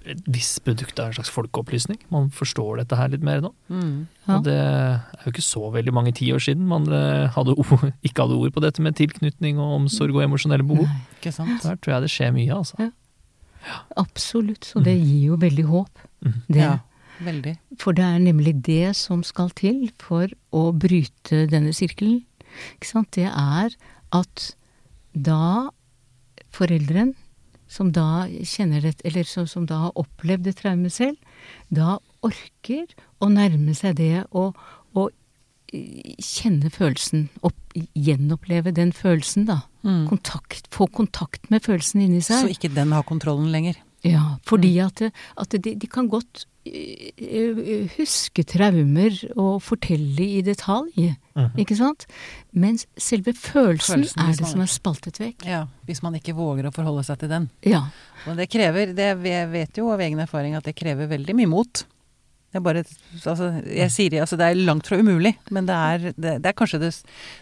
et visst produkt av en slags folkeopplysning. Man forstår dette her litt mer nå. Mm. Ja. Og det er jo ikke så veldig mange tiår siden man hadde ord, ikke hadde ord på dette med tilknytning og omsorg og emosjonelle behov. Nei, Ikke sant? Der tror jeg det skjer mye, altså. Ja. absolutt. Så det gir jo veldig håp. Mm. Det. Ja, veldig. For det er nemlig det som skal til for å bryte denne sirkelen. Ikke sant? Det er at da foreldren, som da kjenner det, eller som, som da har opplevd et traume selv, da orker å nærme seg det og, og kjenne følelsen, opp, gjenoppleve den følelsen, da. Mm. Kontakt, få kontakt med følelsen inni seg. Så ikke den har kontrollen lenger. Ja, fordi at, at de, de kan godt eh, eh, huske traumer og fortelle i detalj, Mhm. ikke sant? Mens selve følelsen, Følelsen, er det man- som er spaltet vekk. Ja, Hvis man ikke våger å forholde seg til den. Ja. Og det krever, det vet jo av egen erfaring at det krever veldig mye mot. Det er bare, altså, jeg sier altså det er langt fra umulig, men det er, det, det er kanskje det,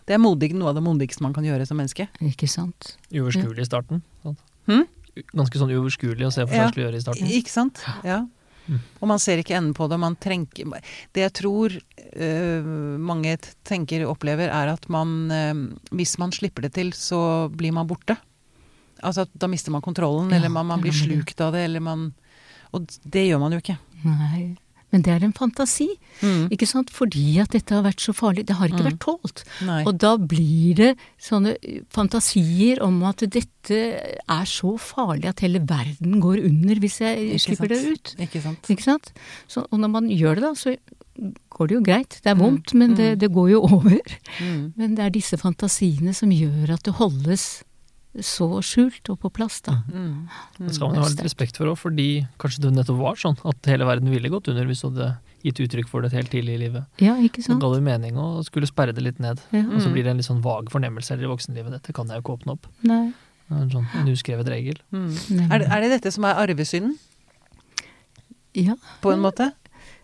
det er modig, noe av det modigste man kan gjøre som menneske. Ikke sant? Uoverskuelig i starten. Sånn. Hm? Ganske sånn uoverskuelig å se for Ja. seg å gjøre i starten. Ikke sant? Ja. Mm. Og man ser ikke enden på det. Man trenker, det jeg tror øh, mange tenker og opplever, er at man øh, Hvis man slipper det til, så blir man borte. Altså at da mister man kontrollen, Ja, eller man, man blir slukt av det, eller man Og det gjør man jo ikke. Nei. Men det er en fantasi, Mm. ikke sant? Fordi at dette har vært så farlig. Det har ikke Mm. vært tålt. Nei. Og da blir det sånne eh, fantasier om at dette er så farlig at hele verden går under hvis jeg Ikke slipper det ut. Ikke sant? Ikke sant? Så, og når man gjør det, da, så går det jo greit. Det er Mm. vondt, men det, Mm. det går jo over. Mm. Men det er disse fantasiene som gjør at det holdes så skjult og på plass, da. Mm. Det skal man jo ha litt respekt for òg, fordi kanskje det nettopp var sånn at hele verden ville gått under hvis du hadde gitt uttrykk for det helt tidlig i livet. Ja, ikke Så sant? ga det mening å skulle sperre det litt ned. Ja. Og så Mm. blir det en litt sånn vag fornemmelse i voksenlivet. Dette kan jeg jo ikke åpne opp. Nei. Det er En sånn en uskrevet regel. Mm. Er, det, er det dette som er arvesynden, Ja, på en måte?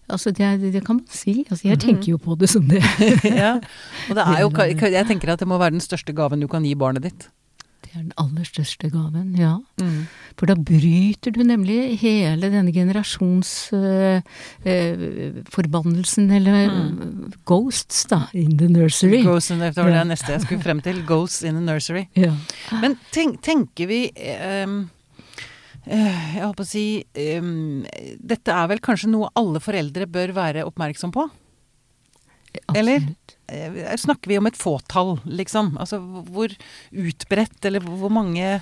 altså det, det kan man si. Altså jeg tenker jo på det som det. ja. Og det er jo, jeg tenker at det må være den største gaven du kan gi barnet ditt. Det er den aller største gaven, ja. Mm. For da bryter du nemlig hele denne generasjonsforbannelsen, eller Mm. ghosts, da, in the nursery. Ghosts in, det var Ja. det neste jeg skulle frem til. Ghosts in the nursery. Ja. Men tenk, tenker vi eh, Jeg holdt på å si um, Dette er vel kanskje noe alle foreldre bør være oppmerksom på? Absolutt. Eh, Snakker vi om et fåtall, liksom? Altså hvor utbredt, eller hvor mange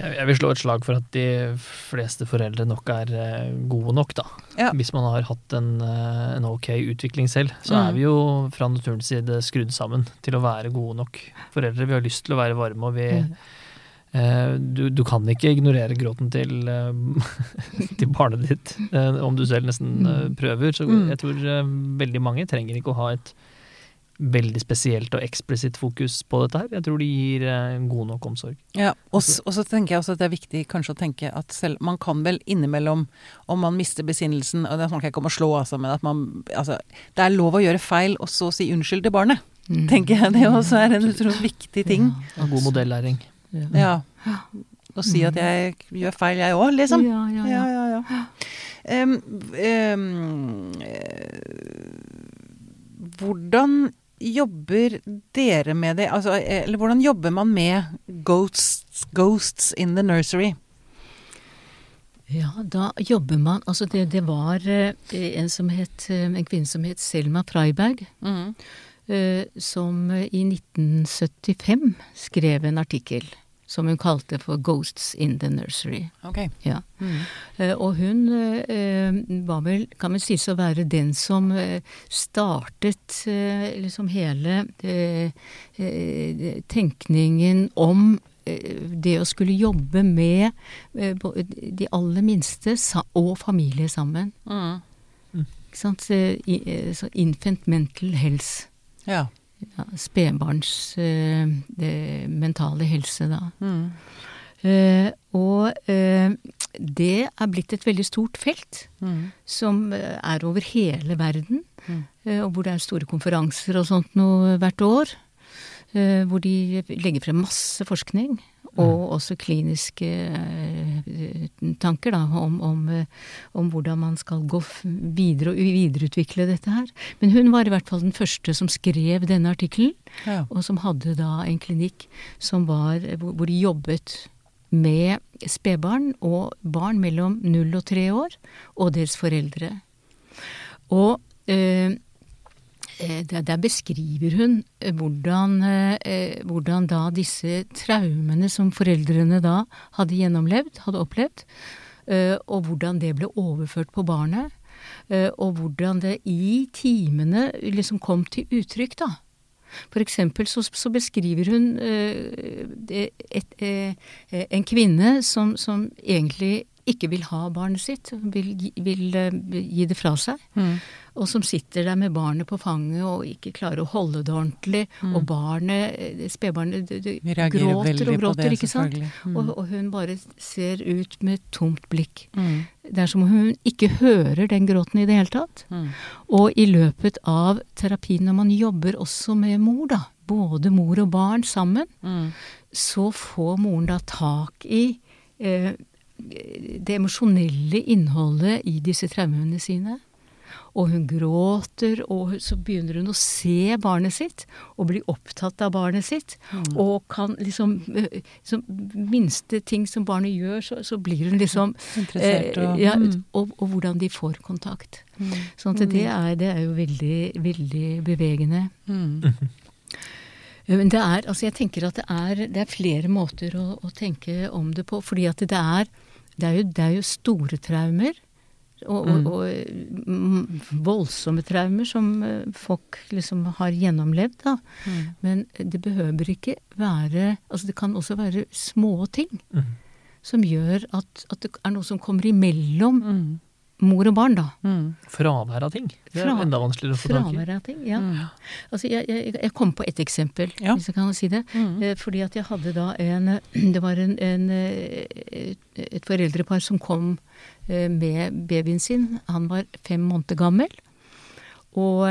Jeg vil slå et slag for at de fleste foreldre nok er eh, gode nok, da. Ja. Hvis man har hatt en, eh, en ok utvikling selv, så Mm. er vi jo fra naturens side skrudd sammen til å være gode nok foreldre. Vi har lyst til å være varme, og vi Mm. eh, du, du kan ikke ignorere gråten til, eh, til barnet ditt eh, om du selv nesten eh, prøver. Så Mm. jeg tror eh, veldig mange trenger ikke å ha et veldig spesielt og eksplisitt fokus på dette her. Jeg tror de gir eh, god nok omsorg. Ja, og og så tenker jeg også at det er viktig kanskje å tenke at selv Man kan vel innimellom, om man mister besinnelsen Og det snakker jeg ikke om å slå, altså, men at man Altså, det er lov å gjøre feil, og så si unnskyld til barnet. Mm. Tenker jeg det også er en utrolig viktig ting. Ja, god modellæring. Ja. Ja. Å si at jeg gjør feil, jeg òg, liksom. Ja, ja, Ja, ja. ja, ja. um, eh, hvordan jobber dere med det? Altså, eh, eller hvordan jobber man med ghosts, ghosts in the nursery? Ja, da jobber man Altså, det, det var eh, en som het eh, En kvinne som het Selma Freiberg, eh, som i 1975 skrev en artikkel som hun kalte for 'Ghosts in the Nursery'. Ok. Ja. Mm. Eh, Og hun eh, var vel, kan vel sies å være den som eh, startet liksom hele tenkningen om det å skulle jobbe med de aller minste og familie sammen. Mm. Ikke sant? Infant mental health. Ja. Ja, Spedbarns eh, mentale helse, da. Mm. Uh, og uh, det er blitt et veldig stort felt. mm. som er over hele verden, Mm. Uh, og hvor det er store konferanser og sånt noe hvert år. Hvor de legger frem masse forskning, og også kliniske eh, tanker da, om, om, eh, om hvordan man skal gå videre og videreutvikle dette her. Men hun var i hvert fall den første som skrev denne artikkelen, Ja. og som hadde da en klinikk som var, hvor hvor de jobbet med spedbarn og barn mellom null og tre år, og deres foreldre. Og eh, eh, der, der beskriver hun eh, hvordan, eh, hvordan da disse traumene som foreldrene da hadde gjennomlevd, hadde opplevd, eh, og hvordan det ble overført på barnet. eh, Og hvordan det i timene liksom kom til uttrykk, da. For eksempel så, så beskriver hun eh, et, et, eh, en kvinne som, som egentlig ikke vil ha barnet sitt, vil, vil eh, gi det fra seg. Mhm. Og som sitter der med barnet på fanget og ikke klarer å holde det ordentlig. Og barnet, eh, spedbarnet, gråter og gråter, det, ikke sant? Mm. Og, og hun bare ser ut med et tomt blikk. Mm. Det er som om hun ikke hører den gråten i det hele tatt. Mhm. Og i løpet av terapien, når man jobber også med mor, da, både mor og barn sammen, Mhm. så får moren da tak i eh, det emosjonelle innholdet i disse traumene sine. Og hun gråter, og så begynner hun å se barnet sitt, og bli opptatt av barnet sitt. Mm. Og kan liksom eh, Minste ting som barnet gjør, så, så blir hun liksom Interessert og eh, ja, Mhm. og, og hvordan de får kontakt. Mm. Sånn at det er, det er jo veldig, veldig bevegende. Mm. Men det er, altså jeg tenker at det er, det er flere måter å, å tenke om det på. Fordi at det er, det er, jo, det er jo store traumer. Og, og, og mm, voldsomme traumer som eh, folk liksom har gjennomlevd, da. Mm. Men det behøver ikke være Altså det kan også være små ting mm. som gjør at, at det er noe som kommer imellom Mhm. Mor og barn, da. Mm. Fravær av ting. Det er Fra- enda vanskeligere å få tak i. Fravær av ting. Ja. Mm. Altså jeg, jeg, jeg kom på et eksempel, Ja. hvis jeg kan si det. Mhm. Eh, Fordi at jeg hadde da en Det var en, en, eh, et foreldrepar som kom eh, med babyen sin. Han var fem måneder gammel. Og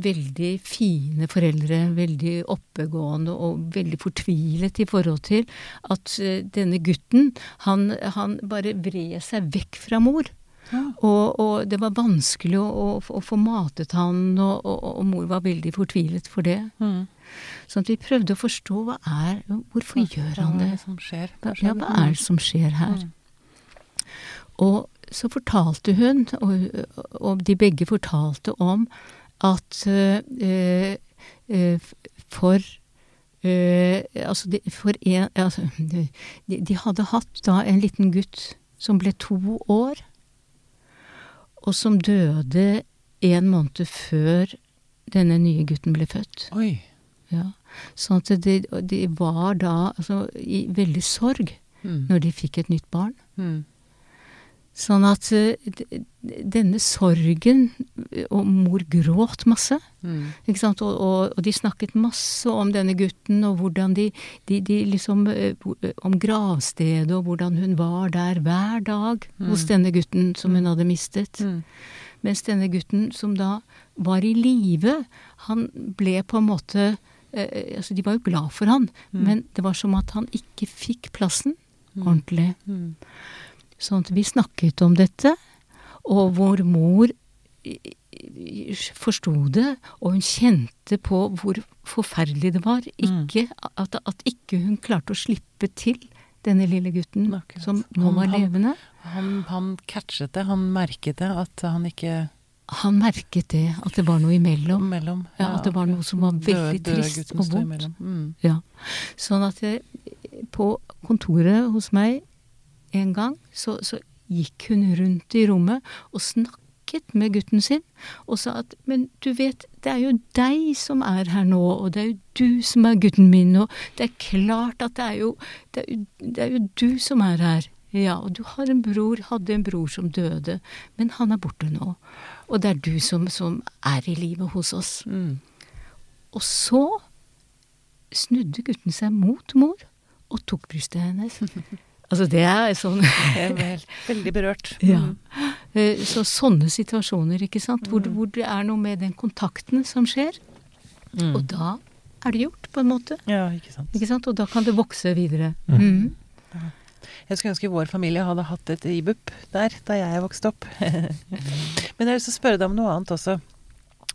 veldig fine foreldre, veldig oppegående og veldig fortvilet i forhold til at denne gutten, han, han bare vred seg vekk fra mor. Ja. Og, og det var vanskelig å, å, å få matet han, og, og, og mor var veldig fortvilet for det. Mm. Sånn at vi prøvde å forstå hva er Hvorfor gjør han Hva er det? det som skjer? Hva, ja, hva er det som skjer her? Mm. Og så fortalte hun, og, og de begge fortalte om at øh, øh, for Eh, altså, de, for en altså, de, de hadde hatt da en liten gutt som ble to år, og som døde en måned før denne nye gutten ble født. Oi. Ja. Sånn at de, de var da altså, i veldig sorg Mm. når de fikk et nytt barn. Mm. Sånn at eh, denne sorgen eh, Og mor gråt masse. Mm. Ikke sant? Og, og, og de snakket masse om denne gutten, og hvordan de, de, de liksom eh, Om gravstedet, og hvordan hun var der hver dag hos denne gutten som hun hadde mistet. Mm. Mens denne gutten, som da var i live, han ble på en måte eh, Altså, de var jo glad for han, men det var som at han ikke fikk plassen ordentlig. Mm. Sånn at vi snakket om dette, og vår mor forsto det, og hun kjente på hvor forferdelig det var. Ikke, at, at ikke hun klarte å slippe til denne lille gutten Akkurat. som nå var Han- levende. Han, han catchet det, han merket det, at han ikke Han merket det, at det var noe imellom. Mellom. Ja, at det var noe som var veldig død, trist og vondt. Mm. Ja. Sånn at jeg, på kontoret hos meg en gang, så, så gikk hun rundt i rommet og snakket med gutten sin og sa at men du vet, det er jo deg som er her nå, og det er jo du som er gutten min, og det er klart at det er jo, det er jo, det er jo du som er her. Ja, og du har en bror, hadde en bror som døde, men han er borte nå. Og det er du som, som er i livet hos oss. Mm. Og så snudde gutten seg mot mor og tok brystet hennes. Altså det er sånn Jeg ble veldig berørt. ja. Mm. Eh, Så sånne situasjoner, ikke sant, hvor, det- hvor det er noe med den kontakten som skjer. Mm. Og da er det gjort, på en måte. Ja, ikke sant. Ikke sant? Og da kan det vokse videre. Mm. Mm. Jeg skulle ønske vår familie hadde hatt et IBUP der, da jeg vokste opp. Men jeg har lyst til å spørre deg om noe annet også.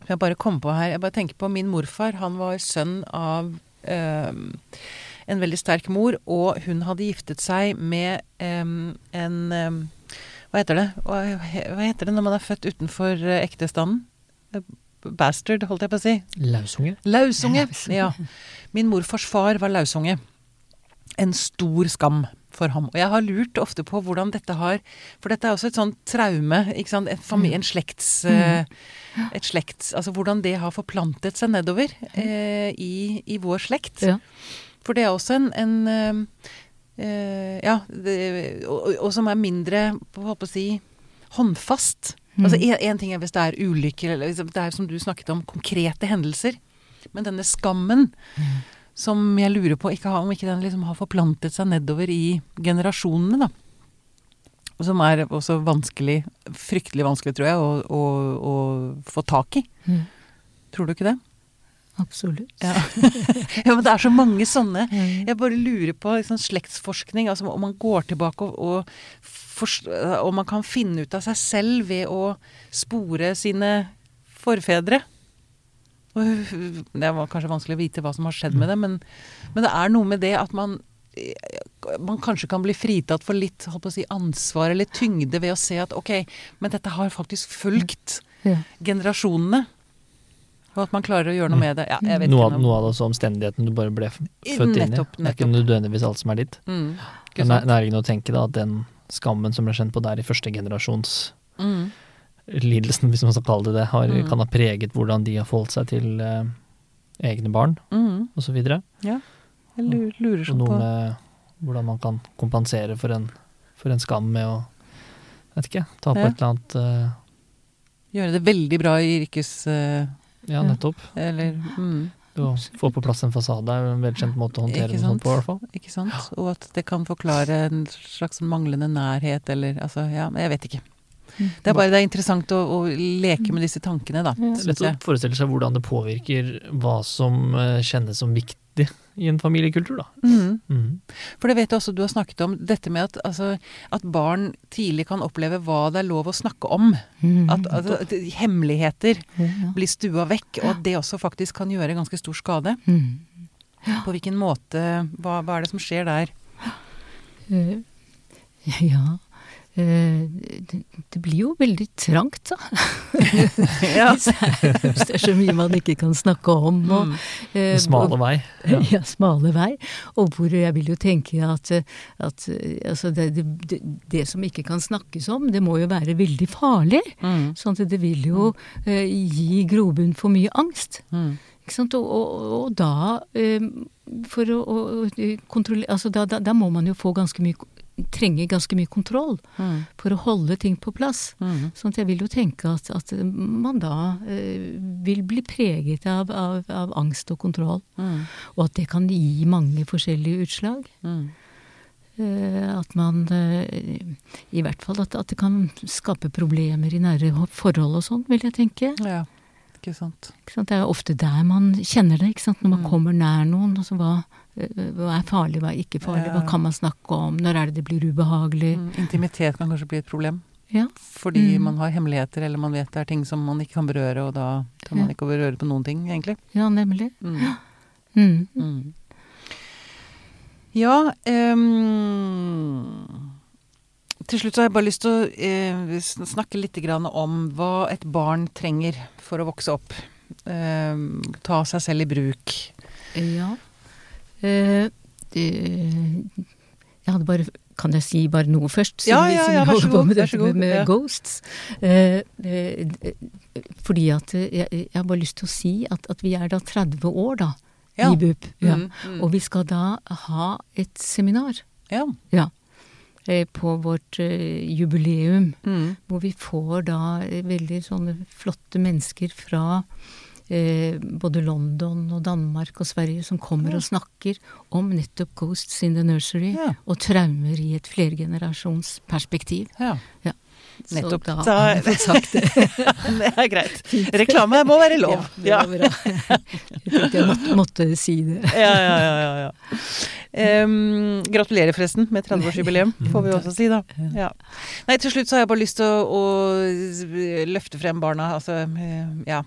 Jeg bare kom på her. Jeg bare tenker på min morfar. Han var sønn av øhm, en veldig sterk mor, og hun hadde giftet seg med um, en um, Hva heter det? Hva, hva heter det når man er født utenfor øh, ektestanden? Eh, Bastard, holdt jeg på å si. Lausunge. Lausunge. Ja. Min morfars far var lausunge. En stor skam for ham. Og jeg har lurt ofte på hvordan dette har For dette er også et sånt traume. ikke sant? En, familie, en slekts... eh, et slekts... Altså hvordan det har forplantet seg nedover eh, i, i vår slekt. Ja. For det er også en, en eh, eh, Ja, det, og, og som er mindre, på hva på å si, håndfast. Altså en, ting er hvis det er ulykker, eller liksom, det er som du snakket om, konkrete hendelser. Men denne skammen, som jeg lurer på ikke har, om ikke den liksom har forplantet seg nedover i generasjonene, da. Og som er også vanskelig, fryktelig vanskelig, tror jeg, å, å, å få tak i. Mm. Tror du ikke det? Absolutt. Ja. ja, men det er så mange sånne. Jeg bare lurer på liksom, slektsforskning, altså om man går tilbake og, og, og man kan finne ut av seg selv ved å spore sine forfedre. Det var kanskje vanskelig å vite hva som har skjedd med det, men, men det er noe med det at man man kanskje kan bli fritatt for litt si, ansvar eller tyngde ved å se at ok, men dette har faktisk fulgt Ja. generasjonene. Og at man klarer å gjøre noe med det. Ja, Noe, av, noe av det også omstendigheten du bare ble født inn i. Det er ikke nødvendigvis alt som er ditt. Mm, Det er ikke nærliggende å tenke da, at den skammen som ble kjent på der i første generasjons Mm. lidelsen, hvis man skal kalle det det, har, Mm. kan ha preget hvordan de har forholdt seg til eh, egne barn Mm. osv. Ja, Jeg lurer, sånn noe på med hvordan man kan kompensere for en, for en skam med å vet ikke, ta på Ja. et eller annet eh, Gjøre det veldig bra i yrkes... eh, Ja, nettopp. eller mm, Å få på plass en fasade er en velkjent måte å håndtere noe sånt på, i hvert fall. Ikke sant? Og at det kan forklare en slags manglende nærhet, eller altså Ja, jeg vet ikke. Det er bare det er interessant å, å leke med disse tankene, da. Lett å forestille seg hvordan det påvirker hva som eh, kjennes som viktig i en familiekultur, da. Mm. Mm. For det vet jeg også du har snakket om, dette med at, altså, at barn tidlig kan oppleve hva det er lov å snakke om. Mm. At, at, at hemmeligheter Ja. blir stua vekk, og at det også faktisk kan gjøre ganske stor skade. Mhm. På hvilken måte Hva, hva er det som skjer der? Eh, Ja. Eh, det, blir jo veldig trangt, da. Ja. Hvis det er så mye man ikke kan snakke om. Og, Mm. eh, Smale vei. Ja. smale vei. Og hvor jeg vil jo tenke at, at altså det, det, det, det som ikke kan snakkes om, det må jo være veldig farlig. Mm. Sånn at det vil jo eh, gi grobunn for mye angst. Mm. Ikke sant? Og, og, og da eh, For å, å kontrollere Altså da, da, da må man jo få ganske mye Trenge ganske mye kontroll Mm. for å holde ting på plass. Mm. Sånn at jeg vil jo tenke at, at man da eh, vil bli preget av, av, av angst og kontroll. Mm. Og at det kan gi mange forskjellige utslag. Mm. Eh, at man eh, I hvert fall at, at det kan skape problemer i nære forhold og sånn, vil jeg tenke. Ja, ikke sant. Ikke sant? Det er ofte der man kjenner det, ikke sant? når man Mm. kommer nær noen. Altså hva, hva er farlig, hva er ikke farlig, hva kan man snakke om, når er det det blir ubehagelig? Mm. Intimitet kan kanskje bli et problem. Ja. Fordi Mm. man har hemmeligheter, eller man vet det er ting som man ikke kan berøre, og da kan man ikke berøre på noen ting, egentlig. ja, nemlig. Mm. Mm. Mm. Ja um Til slutt så har jeg bare lyst til å eh, snakke litt grann om hva et barn trenger for å vokse opp. Ehm, ta seg selv i bruk. Ja. Eh, jeg hadde bare Kan jeg si bare noe først? Ja, siden ja, ja, vi vær så god, med vær så god, med, med ja. ghosts. Eh, eh, fordi at jeg, jeg har bare lyst til å si at, at vi er da 30 år, da. Ja. I BUP. Ja. Mm, mm. Og vi skal da ha et seminar. Ja. Ja. På vårt jubileum. Mm. Hvor vi får da veldig sånne flotte mennesker fra eh, både London og Danmark og Sverige som kommer og snakker om nettopp Ghosts in the Nursery Ja. og traumer i et flergenerasjonsperspektiv. ja. Ja. Nettopp. Så da Da- har jeg fått sagt det. det er greit. Reklame må være lov. Ja, det var bra. Jeg tenkte jeg måtte, måtte si det. ja, ja, ja, ja, ja. Em, gratulerer forresten med 30-årsjubileum, får vi også si, da. Ja. Nei, til slutt så har jeg bare lyst til å, å løfte frem barna. Altså, eh, ja,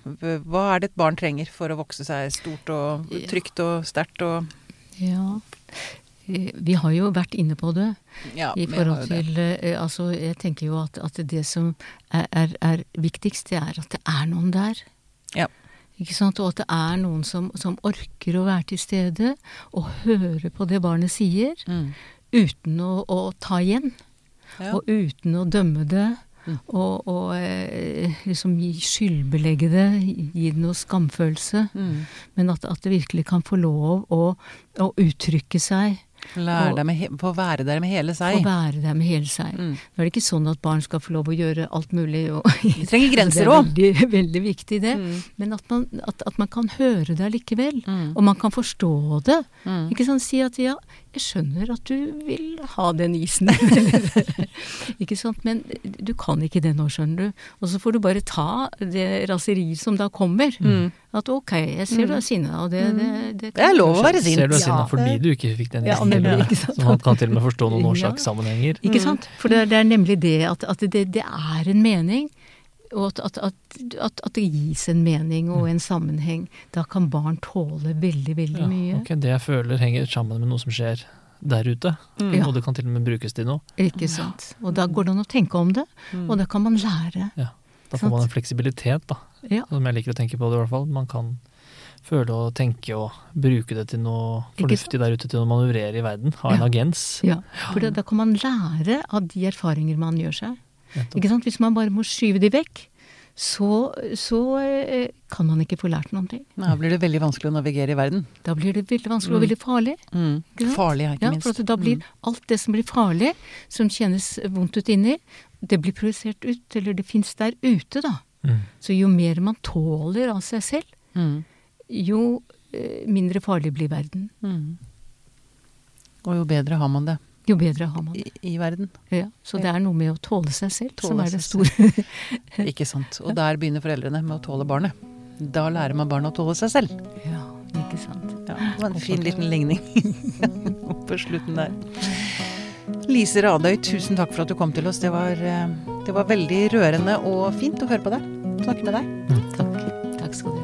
hva er det et barn trenger for å vokse seg stort og trygt og sterkt og Ja. Eh, Vi har jo vært inne på det. Ja, I forhold til eh, Altså, jeg tenker jo at, at det som er, er, er viktigst, det er at det er noen der. Ja. Ikke sant? Og at det er noen som, som orker å være til stede og høre på det barnet sier, Mm. uten å, å ta igjen. Ja. Og uten å dømme det. Mm. Og, og eh, liksom skyldbelegge det, gi det noe skamfølelse. Mm. Men at, at det virkelig kan få lov å, å uttrykke seg. Lær Og- deg med he få være der med hele seg. Få å være der med hele seg. Mm. Nå er det ikke sånn at barn skal få lov å gjøre alt mulig. Og, De trenger grenser det er òg. veldig, veldig viktig, det. Mm. Men at man, at, at man kan høre det allikevel. Mm. Og man kan forstå det. Mm. Ikke sant? Si at ja, jeg skjønner at du vil ha den isen. ikke sant? Men du kan ikke det nå, skjønner du. Og så får du bare ta det raseriet som da kommer. Mm. At ok, jeg ser du er sinna, og det, det, det, Det er lov å være sint. Ser du er sinna Ja. fordi du ikke fikk den Ja, isen nemlig, ikke sant? Så man kan til og med forstå noen Ja. årsakssammenhenger. Ikke sant? For det, er- det er nemlig det at, at det, det er en mening. Og at, at, at, at, at det gis en mening og en sammenheng. Da kan barn tåle veldig, veldig Ja, mye. Okay, Det jeg føler henger sammen med noe som skjer der ute. Mm. Ja. Og det kan til og med brukes til noe. Ikke sant. Og da går det an å tenke om det, Mm. og da kan man lære. Da får man en fleksibilitet, da. Ja. Som jeg liker å tenke på det, i hvert fall. Man kan føle og tenke og bruke det til noe fornuftig der ute, til å manøvrere i verden. Ha en Ja. agens. Ja, for da, da kan man lære av de erfaringer man gjør seg. Ikke sant? Hvis man bare må skyve de vekk, så, så eh, kan man ikke få lært noen ting. Da blir det veldig vanskelig å navigere i verden. Da blir det veldig vanskelig og Mm. veldig farlig. Mm. Farlig, ikke Ja, minst. for at da blir alt det som blir farlig, som kjennes vondt ut inni, det blir projisert ut, eller det fins der ute, da. Mm. Så jo mer man tåler av seg selv, Mm. jo eh, mindre farlig blir verden. Mm. Og jo bedre har man det Jo bedre har man det. i, i verden. Ja, så det er noe med å tåle seg selv som er det store. Ikke sant. Og der begynner foreldrene med å tåle barnet. Da lærer man barnet å tåle seg selv. Ja, ikke sant. Ja, det var en fin liten ligning på slutten der. Lise Radøy, tusen takk for at du kom til oss. Det var, eh, det var veldig rørende og fint å høre på deg. Snakke med deg. Takk. Takk skal du ha.